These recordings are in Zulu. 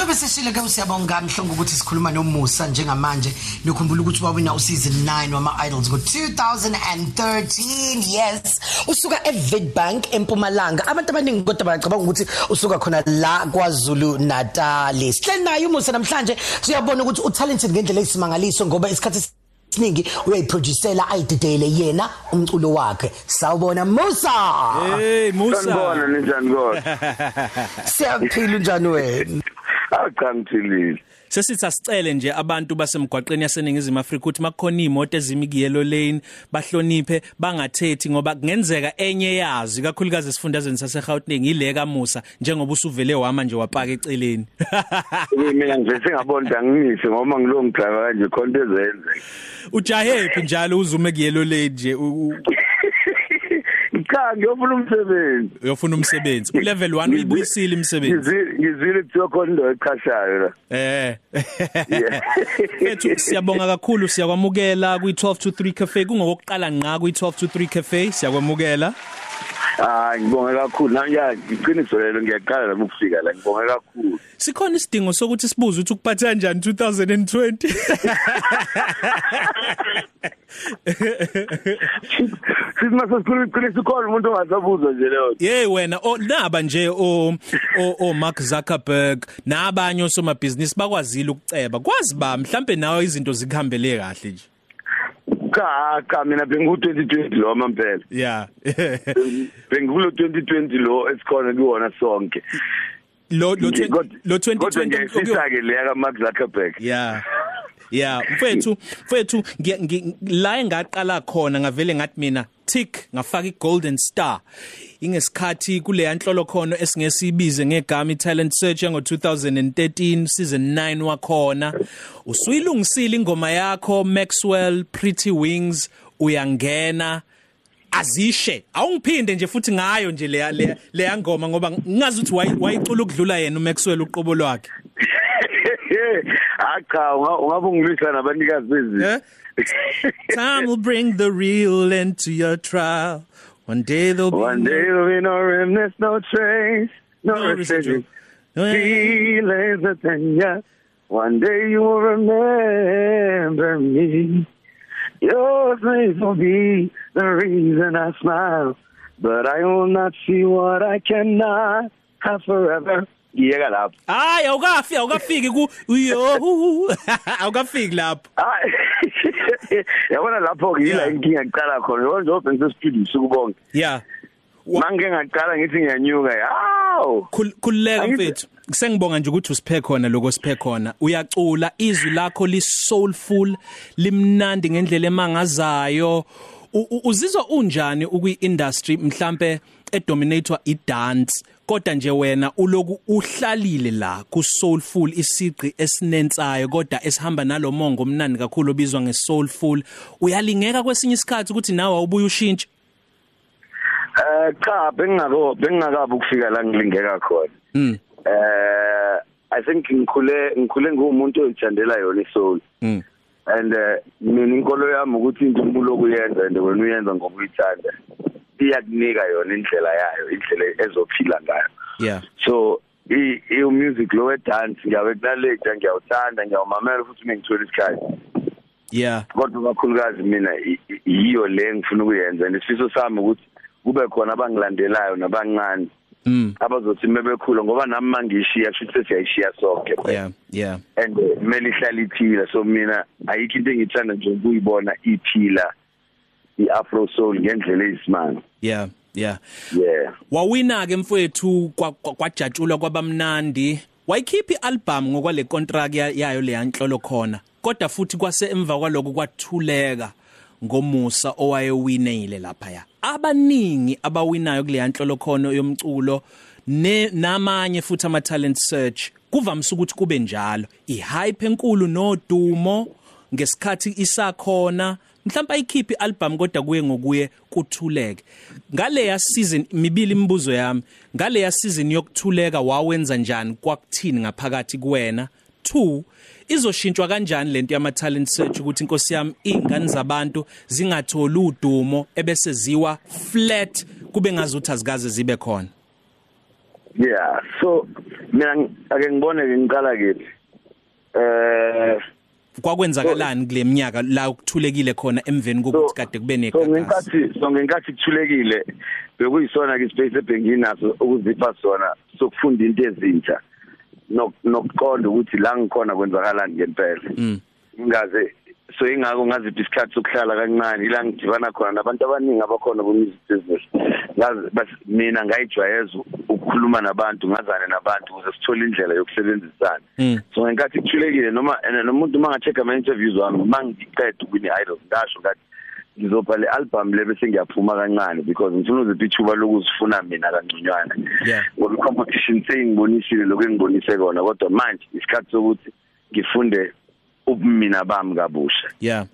njengoba seshile ke usiyabonga mhlongo ukuthi sikhuluma nomusa njengamanje. Nikhumbula ukuthi wawina useason 9 wama-idols ngo-2013 yes usuka evidbank empumalanga. Abantu abaningi kodwa bacabanga ukuthi usuka khona la kwazulu natali sihleli naye umusa namhlanje. Siyabona ukuthi utalented ngendlela eyisimangaliso ngoba isikhathi siningi uyayiproducela ayididele yena umculo wakhe. Sawubona musa! Hey Musa. Sanibona ninjani kodwa? siyaphila unjani wena? Acha ngithilile. Sesithi asicele nje abantu basemgwaqeni yaseningizimu Afrika ukuthi makukhona imoto ezimi kuyellow lane bahloniphe bangathethi ngoba kungenzeka enye yazi kakhulukazi esifundazweni saseGauteng ileka Musa njengoba usuvele wama nje wapaka eceleni. Mina nje singabona angingise ngoba ngilongidriver kanje khonto ezenze. Ujahephi njalo uzume kuyellow lane nje u- u- Cha ngiyofuna umsebenzi. uyofuna umsebenzi. Ku level 1 uyibuyisile umsebenzi. Ngizile kuthiwa khona into echashayo la. Eh. Bethu siyabonga kakhulu siyakwamukela kwi 12 to 3 cafe kungokuqala nqa kwi 12 to 3 cafe siyakwamukela. Ah ngibonga kakhulu. Na ya iqiniso lelo ngiyaqala la ukufika la ngibonga kakhulu. Sikhona isidingo sokuthi sibuze ukuthi ukuphatha kanjani 2020. Sithi mase sikhuluma iqiniso khona umuntu ongasabuzwa nje leyo. Yey wena o naba nje o o, Mark Zuckerberg nabanye osomabhizinisi bakwazile ukuceba. Kwazi ba mhlambe nawe izinto zikuhambele kahle nje. Cha cha mina bengu 2020 lo mampela. Yeah. Bengikulo 2020 lo esikhona kuwona sonke. lo lo twen- Kodwa- lo Kodwa 2020 ngiyisisa ke leya ka Mark Zuckerberg. Yeah. Yeah, mfethu, mfethu la engaqala khona ngavele ngathi mina tick ngafaka igolden star. Ingesikhathi kule yanhlolo khono esingesibize ngegama italent search ngo 2013 season 9 wakhona. Usuyilungisile ingoma yakho Maxwell Pretty Wings uyangena azishe awungiphinde nje futhi ngayo nje le le le ngoma ngoba ngazi ukuthi wayi- wayicula ukudlula yena uMaxwell uqobo lwakhe Acha ungabe ungilwisa nabanikazi bezi. Eh? Time will bring the real end to your trial. One day there'll be One day there'll be no remnants, no trace, no, No residual. residual. Feelings that then, yeah. One day you will remember me. Your face will be the reason I smile. But I will not see what I cannot have forever. Ngiyeka lapho. Hayi awukafi awukafiki ku yo awukafiki lapho. Hayi. Yabona lapho ke yila inkinga iqala khona. Yona njengoba ngise studio usuku bonke. Yeah. Mange ngaqala ngithi ngiyanyuka. Hawu. Khul- Khululeka mfethu. Sengibonga nje ukuthi usiphe khona lokho siphe khona. Uyacula izwi lakho li soulful, limnandi ngendlela emangazayo. Uzizwa unjani ukwi industry mhlambe edominator idance kodwa nje wena uloku uhlalile la ku soulful isiqi esinensayo kodwa esihamba nalomongo omnandi kakhulu obizwa nge soulful uyalingeka kwesinye isikhathi ukuthi nawe awubuye ushintshe Eh cha bengingako bengingakabi ukufika la ngilingeka khona. mm Eh I think ngikhule ngikhule ngumuntu oyithandela yona isoul. mm And eh, mina inkolo yami ukuthi into umuntu okuyenza and wena uyenza ngoba uyithanda. Iyakunika yona indlela yayo, indlela ezophila ngayo. yeah. So i i music lo we dance ngiyawekunaleja ngiyawuthanda ngiyawumamela futhi ngithola isikhathi. yeah. Kodwa kakhulukazi mina i- i- yiyo le ngifuna ukuyenza. And isifiso sami ukuthi kube khona abangilandelayo nabancane mm. abazothi mebekhula ngoba nami mangishiya futhi siyayishiya sonke yeah yeah. And eh, kumele ihlale iphila. So mina ayikho into engithanda nje ukuyibona iphila. I-afro soul ngendlela eyisimanga. Yeah yeah. Yeah. Wawina ke mfowethu kwa- kwa- kwajatshulwa kwabamnandi. Wayikhipha ialbum ngokwale contract ya- yayo le yanhlolo khona kodwa futhi kwase emva kwaloko kwathuleka ngomusa owayewinile lapha ya abaningi abawinayo kule yanhlolo khona yomculo ne namanye futhi ama talent search kuvamisa ukuthi kube njalo. Ihype enkulu nodumo ngesikhathi isakhona mhlawumbe ayikhiphi album kodwa kuye ngokuye kuthuleke. Ngale ya season mibili imibuzo yami ngale ya season yokuthuleka wawenza njani kwakuthini ngaphakathi kuwena? 2 izoshintshwa kanjani lento yama talent search ukuthi inkosi yami ingane zabantu zingatholi udumo ebese ziwa flat kube ngazuthi azikaze zibe khona? Yeah so mina ng- ake ngibone ke ngiqala kephi eh kwakwenzakalani kule minyaka la ukuthulekile khona emveni kokuthi kade kube so negagasi ngenkathi so ngenkathi kuthulekile bekuyisona ke space ebhengini naso ukuzipha sona sokufunda into ezintsha nok- nokuqonda ukuthi la ngikhona kwenzakalani ngempela Mm. Ngaze so ingako ngaziphi isikhathi sokuhlala kancane ila ngidibana khona nabantu abaningi abakhona ku music business ngazi bas- mina ngayijwayeza ukukhuluma nabantu ngazane nabantu ukuze sithole indlela yokusebenzisana Mm. so ngenkathi kuthulekile noma and nomuntu mangachecka ama interviews wami mangiqeda ukwini idol ngasho ngathi ngizopha le album le bese ngiyaphuma kancane because ngifuna uzipha ithuba lokuzifuna mina kanconywana Yeah. ngoba competition seyingibonisile lokho engibonise kona kodwa manje isikhathi sokuthi ngifunde ubumina bami kabusha. Yeah.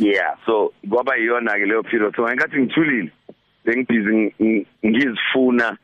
Yeah so kwaba yiyona ke leyo period so ngenkathi ngithulile bengibhizi ng- ng- ngizifuna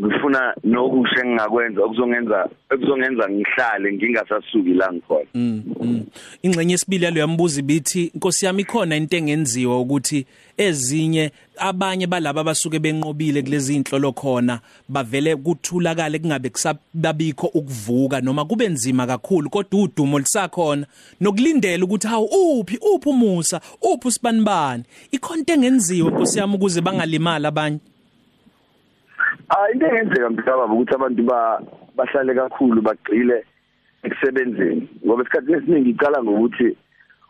ngifuna nokusho engingakwenza okuzongenza ekuzongenza ngihlale ngingasasuki la ngikhona. Mm, mm. ingxenye yesibili yalo yambuza ibithi Nkosi yami ikhona into engenziwa ukuthi ezinye abanye balabo abasuke benqobile kulezi inhlolo khona bavele kuthulakale kungabe kusababikho ukuvuka noma kube nzima kakhulu kodwa udumo lisakhona nokulindela ukuthi hawu uphi uphi umusa uphi usibanibani ikhona into engenziwa Nkosi yami ukuze bangalimali abanye? Ah into engenzeka mhlaba ukuthi abantu ba bahlale kakhulu bagcile ekusebenzeni. Ngoba isikhathi esiningi icala ngokuthi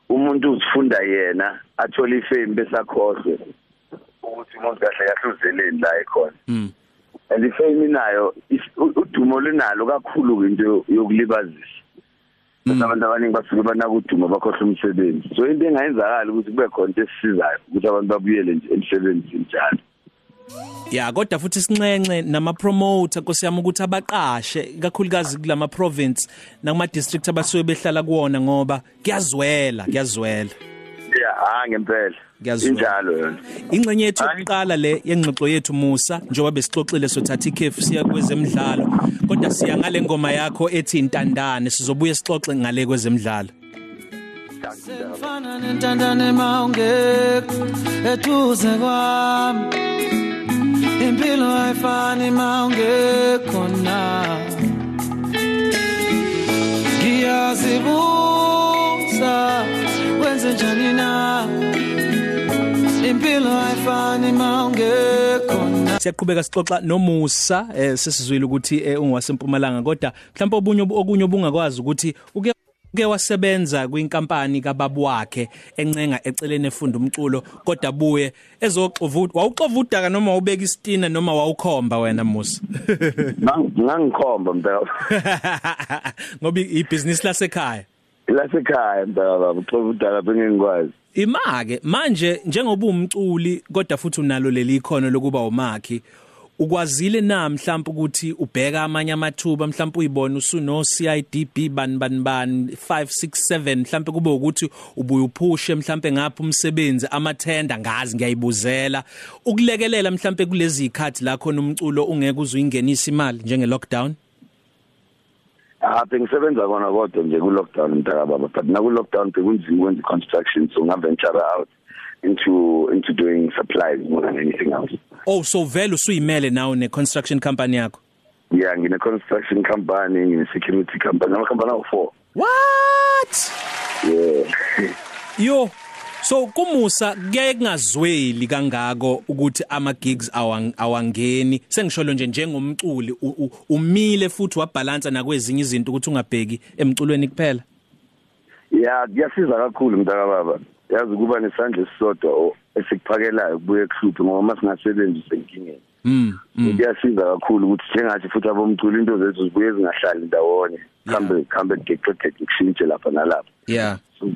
umuntu uzifunda yena athola ifame besakhohle ukuthi umuntu kahle kahle uzeleni la ekhona. Mm and ifame u- udumo lunalo kakhulu into yokulibazisa. Bese abantu abaningi basuke banaka udumo bakhohle umsebenzi. So into engayenzakala ukuthi kube khona into esisizayo ukuthi abantu babuyele nje emsebenzini njalo. Ya kodwa futhi sinxenxe nama promoter nkosiyami ukuthi abaqashe kakhulukazi kulama province nakuma district abasuke behlala kuwona ngoba kuyazwela kuyazwela. Yeah ah ngempela. Ngiyazwela. injalo yona. Ingxenye yethu Hayi. yokuqala le yengxoxo yethu Musa njengoba besixoxile sothatha ikhefu siya kwezemidlalo kodwa siya ngale ngoma yakho ethi intandane sizobuye sixoxe ngale kwezemidlalo. Sengifana nentandane mawungekho eduze kwami. Impilo ayifani mawungekho na Ngiyazibuza wenze njani na? Impilo ayifani mawungekho na siyaqhubeka sixoxa nomusa eh sesizwile ukuthi eh, ungowasempumalanga kodwa mhlawumbe obunye okunye obungakwazi ukuthi uke uke wasebenza kwinkampani kababu wakhe encenga ecelene efunda umculo kodwa buye ezoxovuda wawuxovuda noma wawubeka isitina noma wawukhomba wena Musa? Ngang- ngangikhomba mntaka ngoba ibusiness lasekhaya? Lasekhaya mntaka baba uxoxa udala bengengikwazi imake manje njengoba umculi kodwa futhi unalo leli ikhono lokuba umakhi ukwazile na mhlawumbe ukuthi ubheka amanye amathuba mhlawumbe uyibona usuno CIDB bani bani bani 567 mhlawumbe kube ukuthi ubuye uphushe mhlawumbe ngapha umsebenzi amathenda ngazi ngiyayibuzela. Ukulekelela mhlawumbe kulezi ikhathi la khona umculo ungeke uzuyingenisa imali njenge lockdown ah bengisebenza kona kodwa nje ku lockdown mntaka baba but na ku lockdown bekunzima ukwenza construction so ngaventure out. Into into doing supplies more than anything else. Oh so vele usuyimele nawo ne construction company yakho? Yeah ngine construction company ngine security company. Ama company awu four what? Yeah. Yo so kumusa kuyaye kungazweli kangako ukuthi ama gigs awang- awangeni. Sengisholo nje njengomculi umile futhi wabalance nakwezinye izinto ukuthi ungabheki emculweni kuphela? Yeah kuyasiza kakhulu mntaka baba yazi ukuba nesandla esisodwa o- esikuphakelayo kubuye kuhluphe ngoba masingasebenzi senkingeni mm mm. kuyasiza kakhulu ukuthi njengathi futhi abomculo into zethu zibuye zingahlali ndawonye kambe kambe geqegeqe kushintshe lapha nalapha. Yeah. So,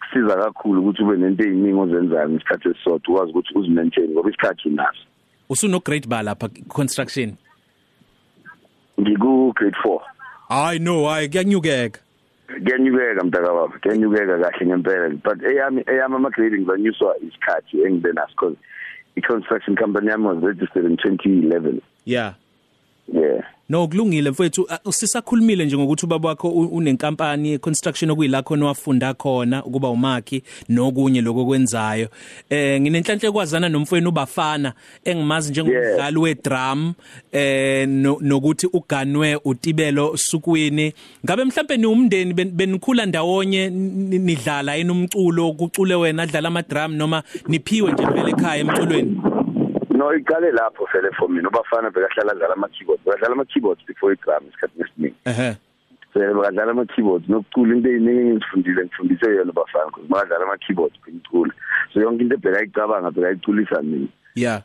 kusiza kakhulu ukuthi ube nento eziningi ozenzayo ngesikhathi esisodwa ukwazi ukuthi uzimaintain ngoba isikhathi unaso. Usuno grade ba lapha construction? Ngiku grade 4 hayi no hayi kuyanyukeka. Kuyanyukeka mntaka baba kuyanyukeka kahle ngempela. But eyami eyami ama grading banyuswa isikhathi engibe naso because i construction company yami was registered in 2011 yeah. Yeah. No kulungile mfowethu uh, sisakhulumile nje ngokuthi ubaba wakho unenkampani construction okuyila khona wafunda khona ukuba umakhi nokunye lokwenzayo eh nginenhlanhla kwazana nomfowenu ubafana engimazi njengomdlali wedrum eh no- nokuthi uganwe utibelo sukwini. Ngabe mhlambe ni umndeni ben- benikhula ndawonye ni- nidlala yini umculo kucule wena adlala ama drum noma niphiwe nje vele ekhaya emculweni? No iqale lapho vele for mina ubafana bekahlala adlala ama-keyboards bekadlala ama-keyboards before i-drum isikhathi esiningi. Ehe. So bekadlala ama-keyboards nokucula into ey'ningi engizifundile ngifundise yona ubafana because bakadlala ama-keyboards bengicula. So yonke into ebhekayicabanga bekayiculisa mina yeah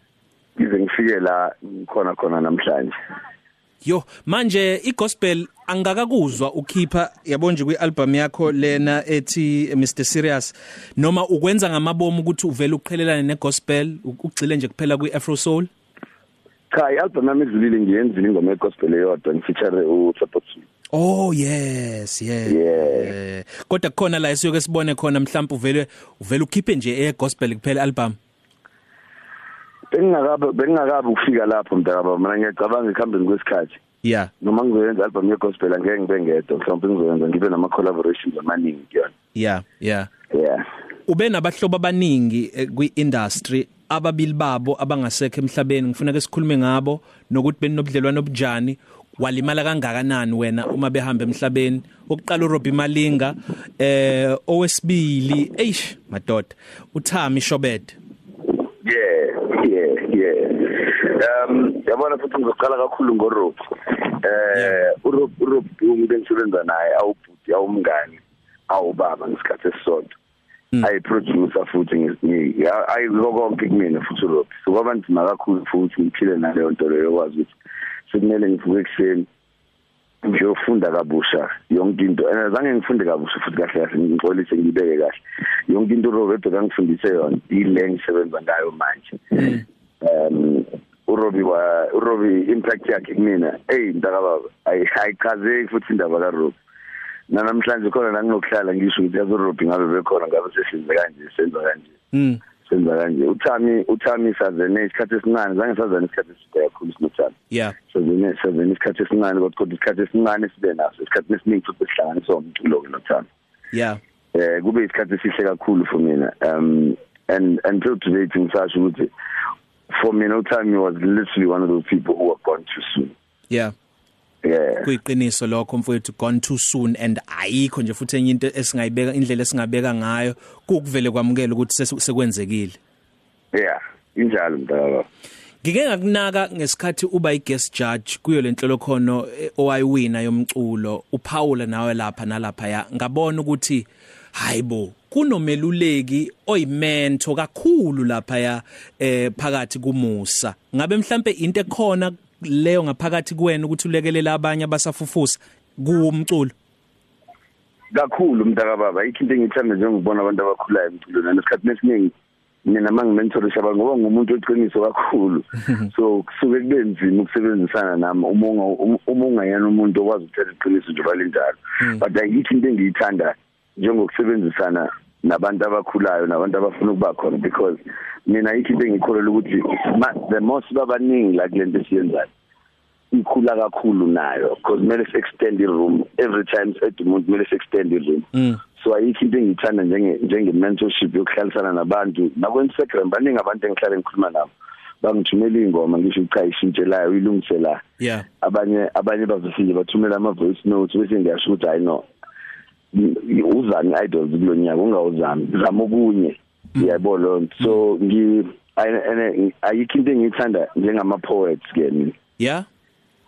ize ngifike la ngikhona khona namhlanje. Yo manje igospel angakakuzwa ukhipha yabo nje kwialbum yakho lena ethi eh, Mr Serious noma ukwenza ngamabomu ukuthi uvele uqhelelane negospel u- ugcile nje kuphela kwiafro soul? Cha i-album yami edlulile ngiyenzile ingoma yegospel eyodwa ngifeature usupport suite Oh yes yeah Yeah. kodwa kukhona la esiyoke sibone khona mhlawumbe uvele uvele ukhiphe nje egospel kuphela album bengingakabe bengingakabe ukufika lapho mntakaba mina ngiyacabanga ekuhambeni kwesikhathi. Yeah noma ngizoyenza album yegospel angeke ngibe ngedwa mhlawumbe ngizoyenza ngibe nama-collaborations amaningi kuyona yeah yeah yeah. Ube nabahlobo abaningi eh, kwi-industry ababili babo abangasekho emhlabeni ngifuna ke sikhulume ngabo nokuthi benobudlelwano obujani walimala kangakanani wena uma behamba emhlabeni? Oqala uRobbie Malinga eh owesibili eish madoda uThami Shobed yeah yeah yeah um yabona futhi ngizoqala kakhulu ngorob eh urob urob umuntu engisebenza naye awubhuti awumngani awubaba ngesikhathi esisodwa. Ayi-producer futhi ayiko konke kumina futhi urob so kwaba nzima kakhulu futhi ngiphile naleyo nto leyo yokwazi ukuthi sekumele ngivuke ekuseni ngiyofunda kabusha yonke into. And zange ngifunde kabusha futhi kahle kahle ngixolise ngibeke kahle. Yonke into uRobert kangifundise yona ile ngisebenza ngayo manje. Um uRobi wa uRobi impact yakhe kumina. Hey ntakababa ayi ayichazeki futhi indaba kaRobi namhlanje khona la nginokuhlala ngisho ukuthi yazi uRobi ngabe bekhona ngabe sesenze kanje senza kanje. Mm senza kanje. uThami uThami sazene isikhathi esincane zange sazene isikhathi eside kakhulu sinothami. Yeah. Sazene sazene isikhathi esincane kodwa kodwa isikhathi esincane sibe naso isikhathi esiningi futhi sihlanganiswa umculo nothami yeah. Eh kube isikhathi esihle kakhulu for mina. Um and until today ngisasho ukuthi for mina uThami was literally one of those people who were born too soon. Yeah. Yeah. Kuyiqiniso lokho mfowethu gone too soon and ayikho nje futhi enye into esingayibeka indlela esingabeka ngayo kukuvele kwamukela ukuthi sekwenzekile. Yeah. Injalo mntaka Ngike ngakunaka ngesikhathi uba i-guest judge kuyo lenhlolo khono eh, owayiwina yomculo uPaula nawe lapha nalapha ya. Ngabona ukuthi hayibo kunomeluleki oyimento kakhulu lapha ya eh phakathi kuMusa ngabe mhlambe into ekhona leyo ngaphakathi kuwena ukuthi ulekelele abanye abasafufusa kuumculo kakhulu mntaka baba ayikho into engithanda njengokubona abantu abakhulayo emculweni. Nesikhathi esiningi mina mangimentorisha abantu ngoba ngumuntu oqiniso kakhulu. So kusuke kube nzima ukusebenzisana nami uma uma ungayena umuntu okwazi ukuthetha iqiniso nje balinjalo but ayikho into engiyithanda njengokusebenzisana nabantu abakhulayo nabantu abafuna ukuba khona because mina ayikho into engikholelwa ukuthi ma- the more sibabaningi la kule nto esiyenzayo ikhula kakhulu nayo because kumele si-extend i-room every time siqeda umuntu kumele si-extend i-room. Mm. so ayikho into engiyithanda njenge njenge-mentorship yokuhlalisana nabantu nakwe-instagram baningi abantu engihlale ngikhuluma nabo bangithumela iy'ngoma ngisho cha ishintshelayo uyilungise la yeah. Abanye abanye bazofike bathumela ama-voice notes bese ngiyasho ukuthi hayi no uzani idols kulo nyaka ungawuzami zama okunye nto. So ngi ayikho into engiyithanda njengama-poets ke mina. Yeah?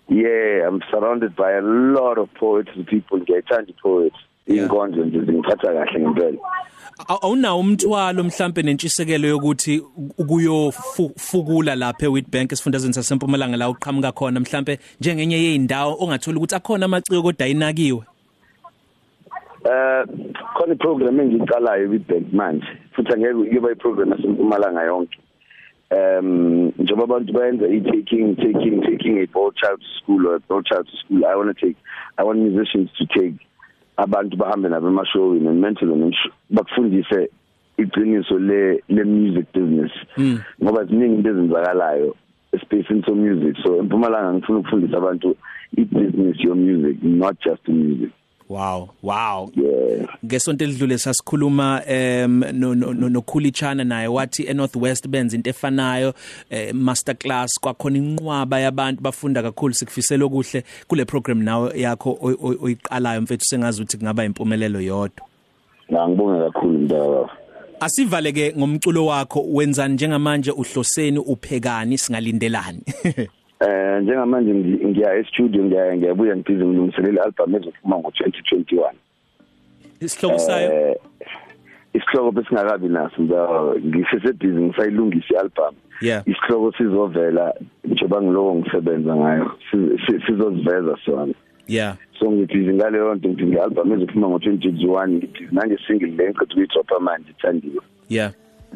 Yeah i'm surrounded by a lot of poets people. Ngiyayithanda i-poets. Yeah. inkondlo nje zingiphatha kahle ngempela. Aw- awunawo umthwalo mhlambe nentshisekelo yokuthi ukuyofukula lapha eWitbank esifundazweni sasempumalanga la uqhamuka khona mhlambe njengenye yeindawo ongathola ukuthi akhona amaciko kodwa ayinakiwe? Eh khona iprogram engiyicalayo with manje futhi angeke kuba iprogram yasempumalanga yonke. Um njengoba abantu bayenza i-taking taking taking a boy child to school or a boy child to school i want to take i want musicians to take. Abantu bahambe nabo emashowini and mental and bakufundise iqiniso le le music business. Ngoba ziningi into ezenzakalayo space into music so empumalanga ngifuna ukufundisa abantu i-business your music not just the music. Wow, wow. yeah Ngesonto elidlule sasikhuluma em no no no- noKhulichana naye wathi eNorthwest benza into efanayo eh, masterclass kwakhona inqwaba yabantu bafunda kakhulu sikufisela okuhle kule program nawe yakho oy- oy- oyiqalayo mfethu sengazi ukuthi kungaba impumelelo yodwa. na ngibonge kakhulu mntaka Asivaleke ngomculo wakho wenzani njengamanje uhloseni uphekani singalindelani. eh njengamanje ngi- ngiya e-studio ngiya ngiyabuya ngibhizi ngilungiselela i-album ezophuma ngo-2021 Isihloko sayo eh isihloko besingakabi naso mntaka ngisesebhizi ngisayilungisa i-album Yeah. isihloko sizovela njengoba ngilowo ngisebenza ngayo si- si- sizoziveza sona yeah. so ngibhizi ngaleyo nto ngithi nge-album ezophuma ngo-2021 ngibhizi nange-single le ngiceda ukuyidropha manje ithandiwe Yeah.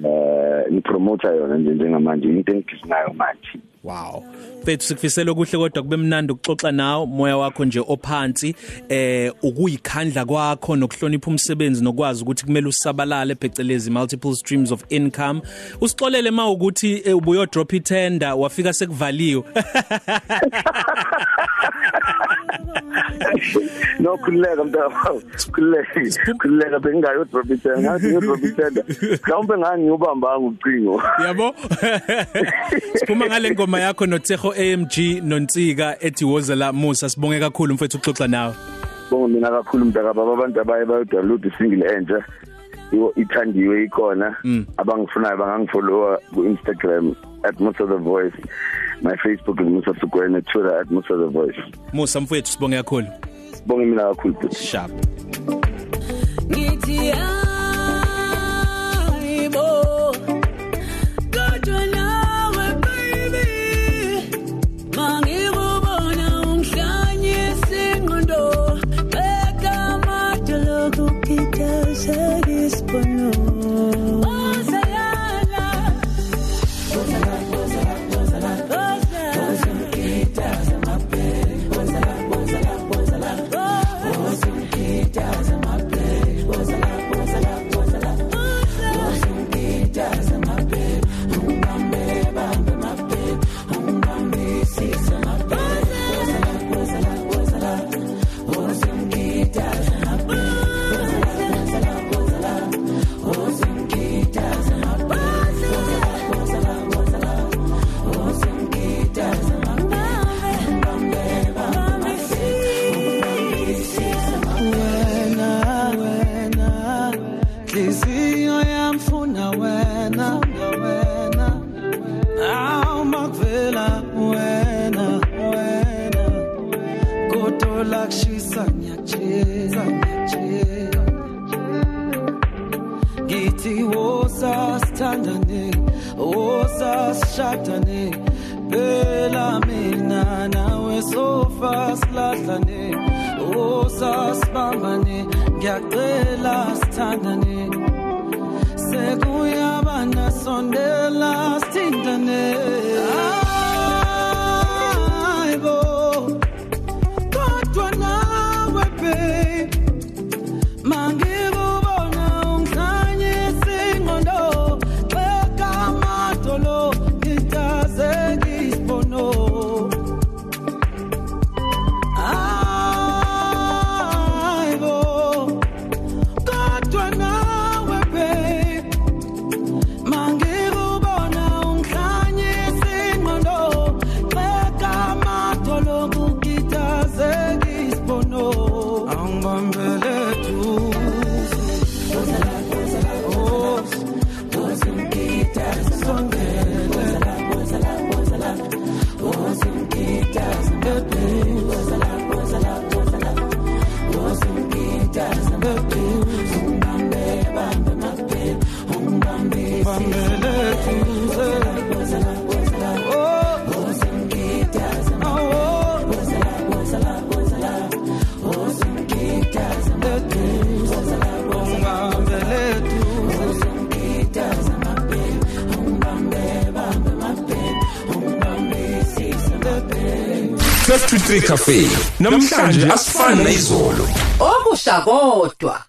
eh ngipromota yona nje njengamanje into engibhizi ngayo manje Wow. Fethu sikufisela okuhle kodwa kube mnandi ukuxoxa nawe moya wakho nje ophansi eh ukuyikhandla kwakho nokuhlonipha umsebenzi nokwazi ukuthi kumele usabalale phecelezi multiple streams of income. Usixolele ma ukuthi eh, ubuyo drop itender wafika sekuvaliwe. no khulileka mntaka khulileka khulileka bengingayo drop it ngathi ngiyo drop it mhlawumbe ngangiyubambanga ucingo Yabo? Siphuma ngale ngoma yakho noTsego AMG noNtsika ethi wozela Musa sibonge kakhulu mfethu ukuxoxa nawe. bonge mina kakhulu mntaka baba abantu abaye bayodownload isingle entsha iwo ithandiwe ikhona abangifunayo bangangifollowa ku-instagram at musa the voice my facebook is musa sugwene twitter at musa the voice Musa mfethu sibonge kakhulu. bonge mina kakhulu bhuti Sharp. ngithi Kotola kushisa ngiyacheza ngiyacheza Ngithi wosa sithandane wosa sishadane Bela mina nawe sofa silahlane wosa sibambane ngiyacela sithandane. Sekuyaba nasondela sithintane. Cafe namhlanje asifani nezolo. Okusha kodwa.